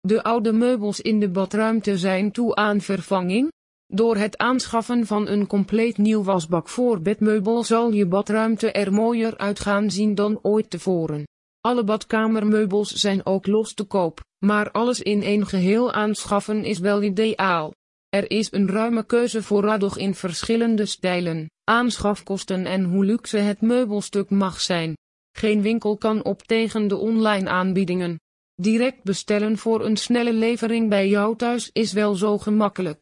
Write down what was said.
De oude meubels in de badruimte zijn toe aan vervanging. Door het aanschaffen van een compleet nieuw wasbak voor bedmeubel zal je badruimte er mooier uit gaan zien dan ooit tevoren. Alle badkamermeubels zijn ook los te koop, maar alles in één geheel aanschaffen is wel ideaal. Er is een ruime keuze voorradig in verschillende stijlen, aanschafkosten en hoe luxe het meubelstuk mag zijn. Geen winkel kan op tegen de online aanbiedingen. Direct bestellen voor een snelle levering bij jou thuis is wel zo gemakkelijk.